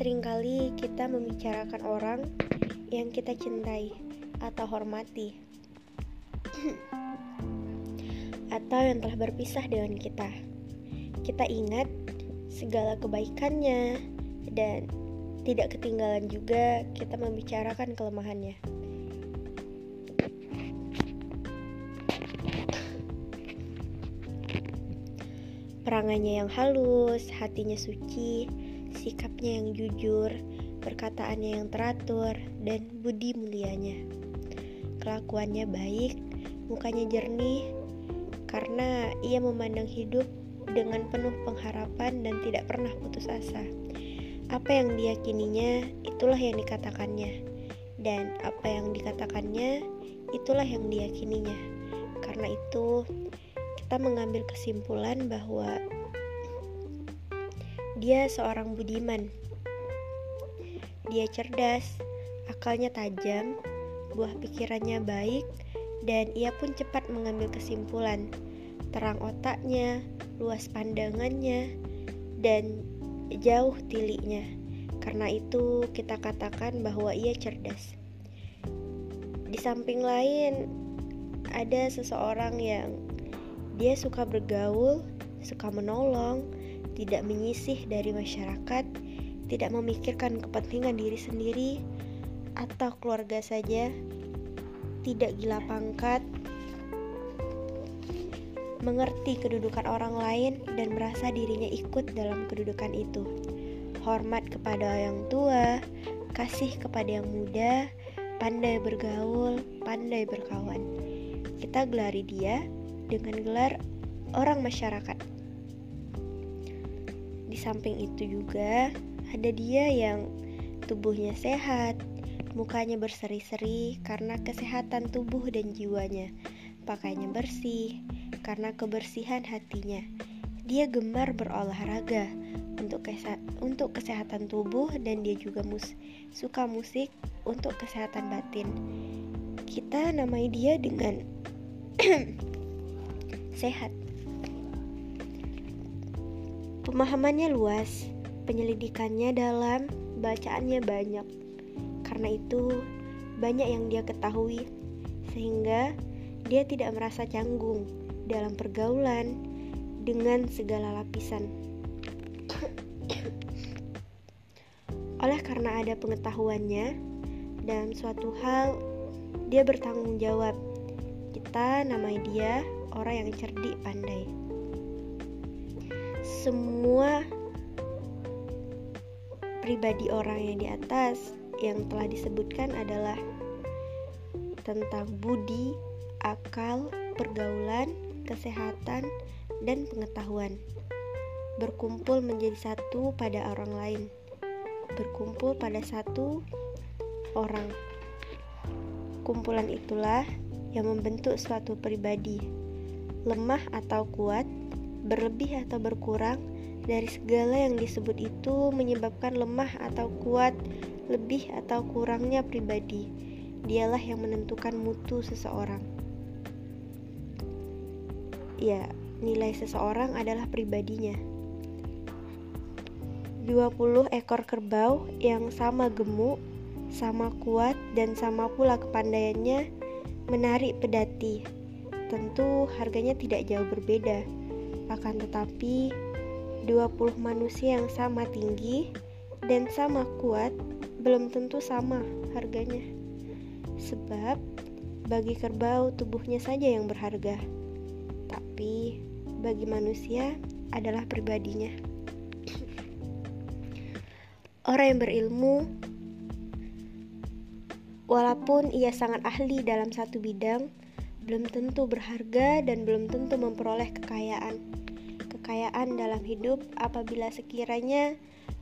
Seringkali kita membicarakan orang yang kita cintai atau hormati, atau yang telah berpisah dengan kita. Kita ingat segala kebaikannya, dan tidak ketinggalan juga kita membicarakan kelemahannya. Perangannya yang halus, hatinya suci, sikapnya yang jujur, perkataannya yang teratur, dan budi mulianya. Kelakuannya baik, mukanya jernih, karena ia memandang hidup dengan penuh pengharapan dan tidak pernah putus asa. Apa yang diyakininya, itulah yang dikatakannya, dan apa yang dikatakannya, itulah yang diyakininya. Karena itu, kita mengambil kesimpulan bahwa dia seorang budiman. Dia cerdas, akalnya tajam, buah pikirannya baik, dan ia pun cepat mengambil kesimpulan. Terang otaknya, luas pandangannya, dan jauh tiliknya. Karena itu, kita katakan bahwa ia cerdas. Di samping lain, ada seseorang yang dia suka bergaul, suka menolong, tidak menyisih dari masyarakat, tidak memikirkan kepentingan diri sendiri atau keluarga saja, tidak gila pangkat, mengerti kedudukan orang lain dan merasa dirinya ikut dalam kedudukan itu. Hormat kepada yang tua, kasih kepada yang muda, pandai bergaul, pandai berkawan. Kita gelari dia dengan gelar orang masyarakat. Di samping itu juga ada dia yang tubuhnya sehat, mukanya berseri-seri karena kesehatan tubuh dan jiwanya, pakainya bersih, karena kebersihan hatinya. Dia gemar berolahraga untuk untuk kesehatan tubuh dan dia juga mus suka musik untuk kesehatan batin. Kita namai dia dengan sehat. Pemahamannya luas, penyelidikannya dalam, bacaannya banyak. Karena itu, banyak yang dia ketahui, sehingga dia tidak merasa canggung dalam pergaulan dengan segala lapisan. Oleh karena ada pengetahuannya dalam suatu hal, dia bertanggung jawab. Kita namai dia orang yang cerdik pandai. Semua pribadi orang yang di atas yang telah disebutkan adalah tentang budi, akal, pergaulan, kesehatan, dan pengetahuan. Berkumpul menjadi satu pada orang lain. Berkumpul pada satu orang. Kumpulan itulah yang membentuk suatu pribadi. Lemah atau kuat, berlebih atau berkurang, dari segala yang disebut itu menyebabkan lemah atau kuat, lebih atau kurangnya pribadi. Dialah yang menentukan mutu seseorang ya nilai seseorang adalah pribadinya. 20 ekor kerbau yang sama gemuk, sama kuat, dan sama pula kepandaiannya menarik pedati. Tentu harganya tidak jauh berbeda. Akan tetapi, 20 manusia yang sama tinggi dan sama kuat belum tentu sama harganya. Sebab bagi kerbau tubuhnya saja yang berharga tapi bagi manusia adalah pribadinya. Orang yang berilmu, walaupun ia sangat ahli dalam satu bidang, belum tentu berharga dan belum tentu memperoleh kekayaan. Kekayaan dalam hidup apabila sekiranya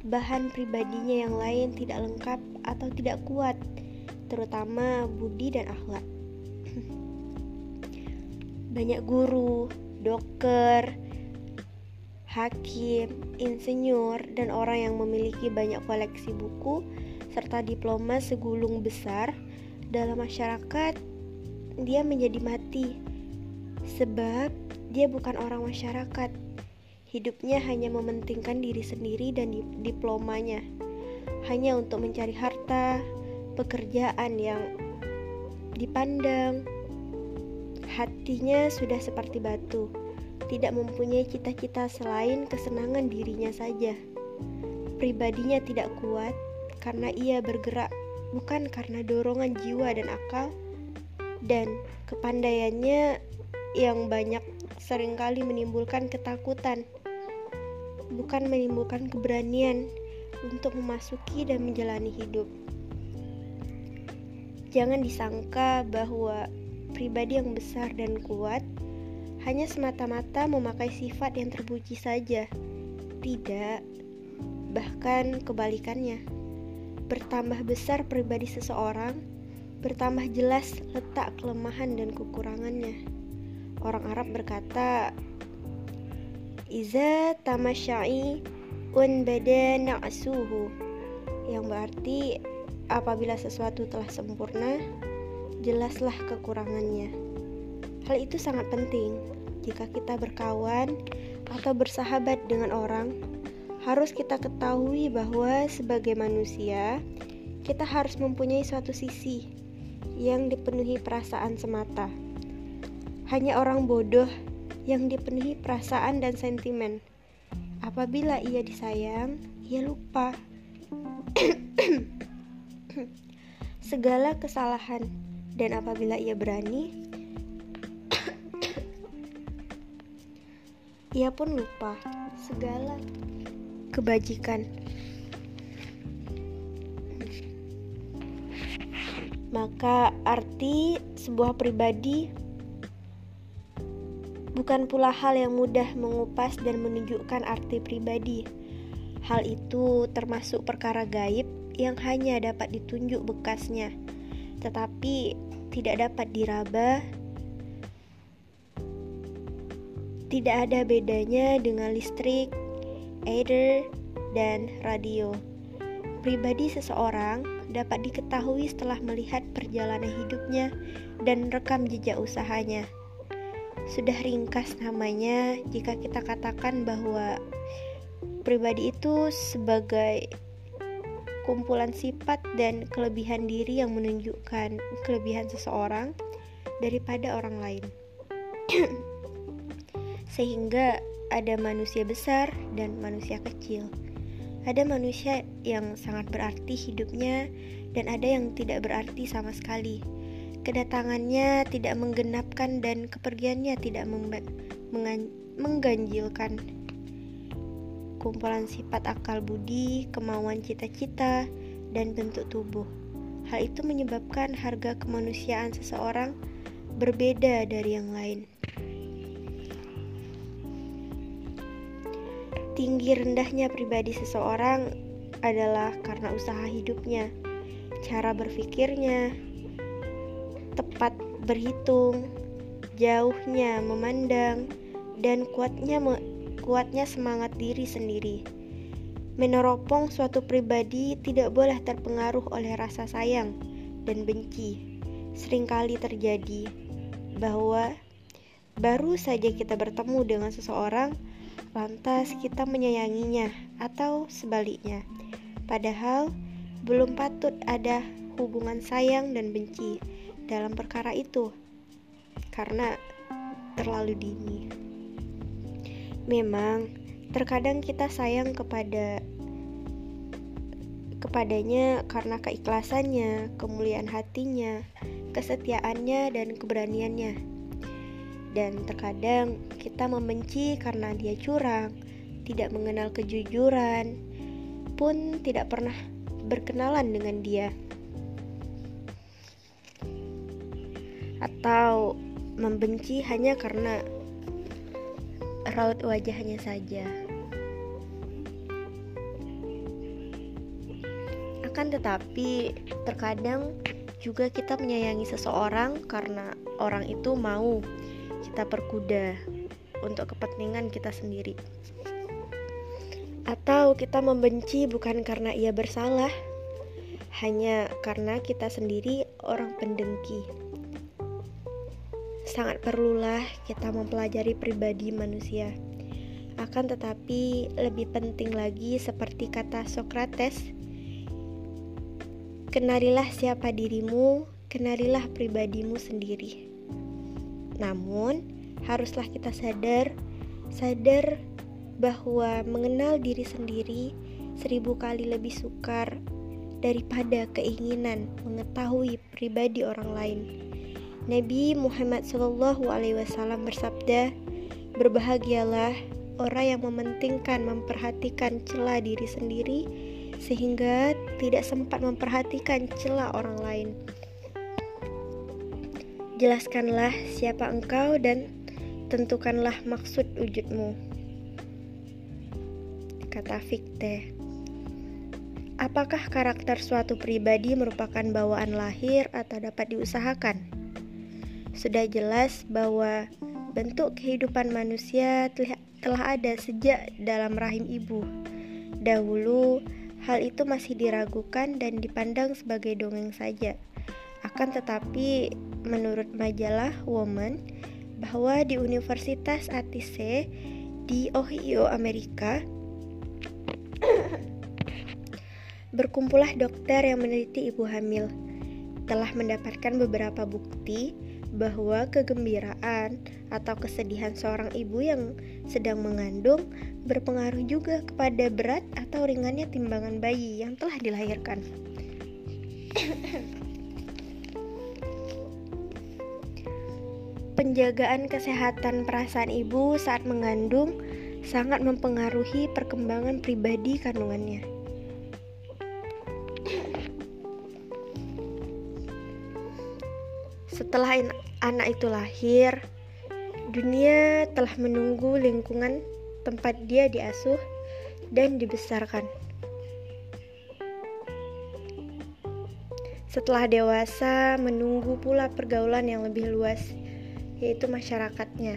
bahan pribadinya yang lain tidak lengkap atau tidak kuat, terutama budi dan akhlak. Banyak guru, dokter, hakim, insinyur, dan orang yang memiliki banyak koleksi buku serta diploma segulung besar dalam masyarakat, dia menjadi mati sebab dia bukan orang masyarakat. Hidupnya hanya mementingkan diri sendiri dan diplomanya. hanya untuk mencari harta, pekerjaan yang dipandang. Hatinya sudah seperti batu, tidak mempunyai cita-cita selain kesenangan dirinya saja. Pribadinya tidak kuat karena ia bergerak bukan karena dorongan jiwa dan akal, dan kepandaiannya yang banyak sering kali menimbulkan ketakutan, bukan menimbulkan keberanian untuk memasuki dan menjalani hidup. Jangan disangka bahwa pribadi yang besar dan kuat hanya semata-mata memakai sifat yang terpuji saja. Tidak, bahkan kebalikannya. Bertambah besar pribadi seseorang, bertambah jelas letak kelemahan dan kekurangannya. Orang Arab berkata, Iza tamasyai un bada na'suhu yang berarti apabila sesuatu telah sempurna, jelaslah kekurangannya. Hal itu sangat penting jika kita berkawan atau bersahabat dengan orang. Harus kita ketahui bahwa sebagai manusia, kita harus mempunyai suatu sisi yang dipenuhi perasaan semata. Hanya orang bodoh yang dipenuhi perasaan dan sentimen. Apabila ia disayang, ia lupa. segala kesalahan dan apabila ia berani ia pun lupa segala kebajikan maka arti sebuah pribadi bukan pula hal yang mudah mengupas dan menunjukkan arti pribadi. Hal itu termasuk perkara gaib yang hanya dapat ditunjuk bekasnya, tetapi tidak dapat diraba. Tidak ada bedanya dengan listrik, air, dan radio. Pribadi seseorang dapat diketahui setelah melihat perjalanan hidupnya dan rekam jejak usahanya. Sudah ringkas namanya jika kita katakan bahwa pribadi itu sebagai kumpulan sifat dan kelebihan diri yang menunjukkan kelebihan seseorang daripada orang lain. Sehingga ada manusia besar dan manusia kecil. Ada manusia yang sangat berarti hidupnya dan ada yang tidak berarti sama sekali. Kedatangannya tidak menggenapkan dan kepergiannya tidak mengganjilkan kumpulan sifat akal budi, kemauan cita-cita, dan bentuk tubuh. Hal itu menyebabkan harga kemanusiaan seseorang berbeda dari yang lain. Tinggi rendahnya pribadi seseorang adalah karena usaha hidupnya, cara berpikirnya, berhitung, jauhnya memandang, dan kuatnya kuatnya semangat diri sendiri. Meneropong suatu pribadi tidak boleh terpengaruh oleh rasa sayang dan benci. Seringkali terjadi bahwa baru saja kita bertemu dengan seseorang, lantas kita menyayanginya, atau sebaliknya. Padahal belum patut ada hubungan sayang dan benci dalam perkara itu, karena terlalu dini. Memang terkadang kita sayang kepada kepadanya karena keikhlasannya, kemuliaan hatinya, kesetiaannya dan keberaniannya. Dan terkadang kita membenci karena dia curang, tidak mengenal kejujuran, pun tidak pernah berkenalan dengan dia. Atau membenci hanya karena raut wajahnya saja. Akan tetapi, terkadang juga kita menyayangi seseorang karena orang itu mau kita perkuda untuk kepentingan kita sendiri. Atau kita membenci bukan karena ia bersalah, hanya karena kita sendiri orang pendengki. Sangat perlulah kita mempelajari pribadi manusia. Akan tetapi, lebih penting lagi, seperti kata Socrates, kenalilah siapa dirimu, kenalilah pribadimu sendiri. Namun, haruslah kita sadar, sadar bahwa mengenal diri sendiri seribu kali lebih sukar daripada keinginan mengetahui pribadi orang lain. Nabi Muhammad SAW bersabda, "Berbahagialah orang yang mementingkan memperhatikan celah diri sendiri sehingga tidak sempat memperhatikan celah orang lain." Jelaskanlah siapa engkau dan tentukanlah maksud wujudmu. Kata Fikte. Apakah karakter suatu pribadi merupakan bawaan lahir atau dapat diusahakan? Sudah jelas bahwa bentuk kehidupan manusia telah ada sejak dalam rahim ibu. Dahulu, hal itu masih diragukan dan dipandang sebagai dongeng saja. Akan tetapi, menurut majalah Woman, bahwa di Universitas ATC di Ohio, Amerika, Berkumpullah dokter yang meneliti ibu hamil. Telah mendapatkan beberapa bukti bahwa kegembiraan atau kesedihan seorang ibu yang sedang mengandung berpengaruh juga kepada berat atau ringannya timbangan bayi yang telah dilahirkan. Penjagaan kesehatan perasaan ibu saat mengandung sangat mempengaruhi perkembangan pribadi kandungannya. Setelah anak itu lahir, dunia telah menunggu lingkungan tempat dia diasuh dan dibesarkan. Setelah dewasa, menunggu pula pergaulan yang lebih luas, yaitu masyarakatnya.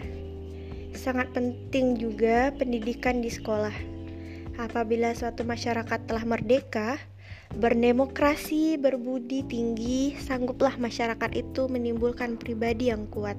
Sangat penting juga pendidikan di sekolah. Apabila suatu masyarakat telah merdeka, berdemokrasi, berbudi tinggi, sangguplah masyarakat itu menimbulkan pribadi yang kuat.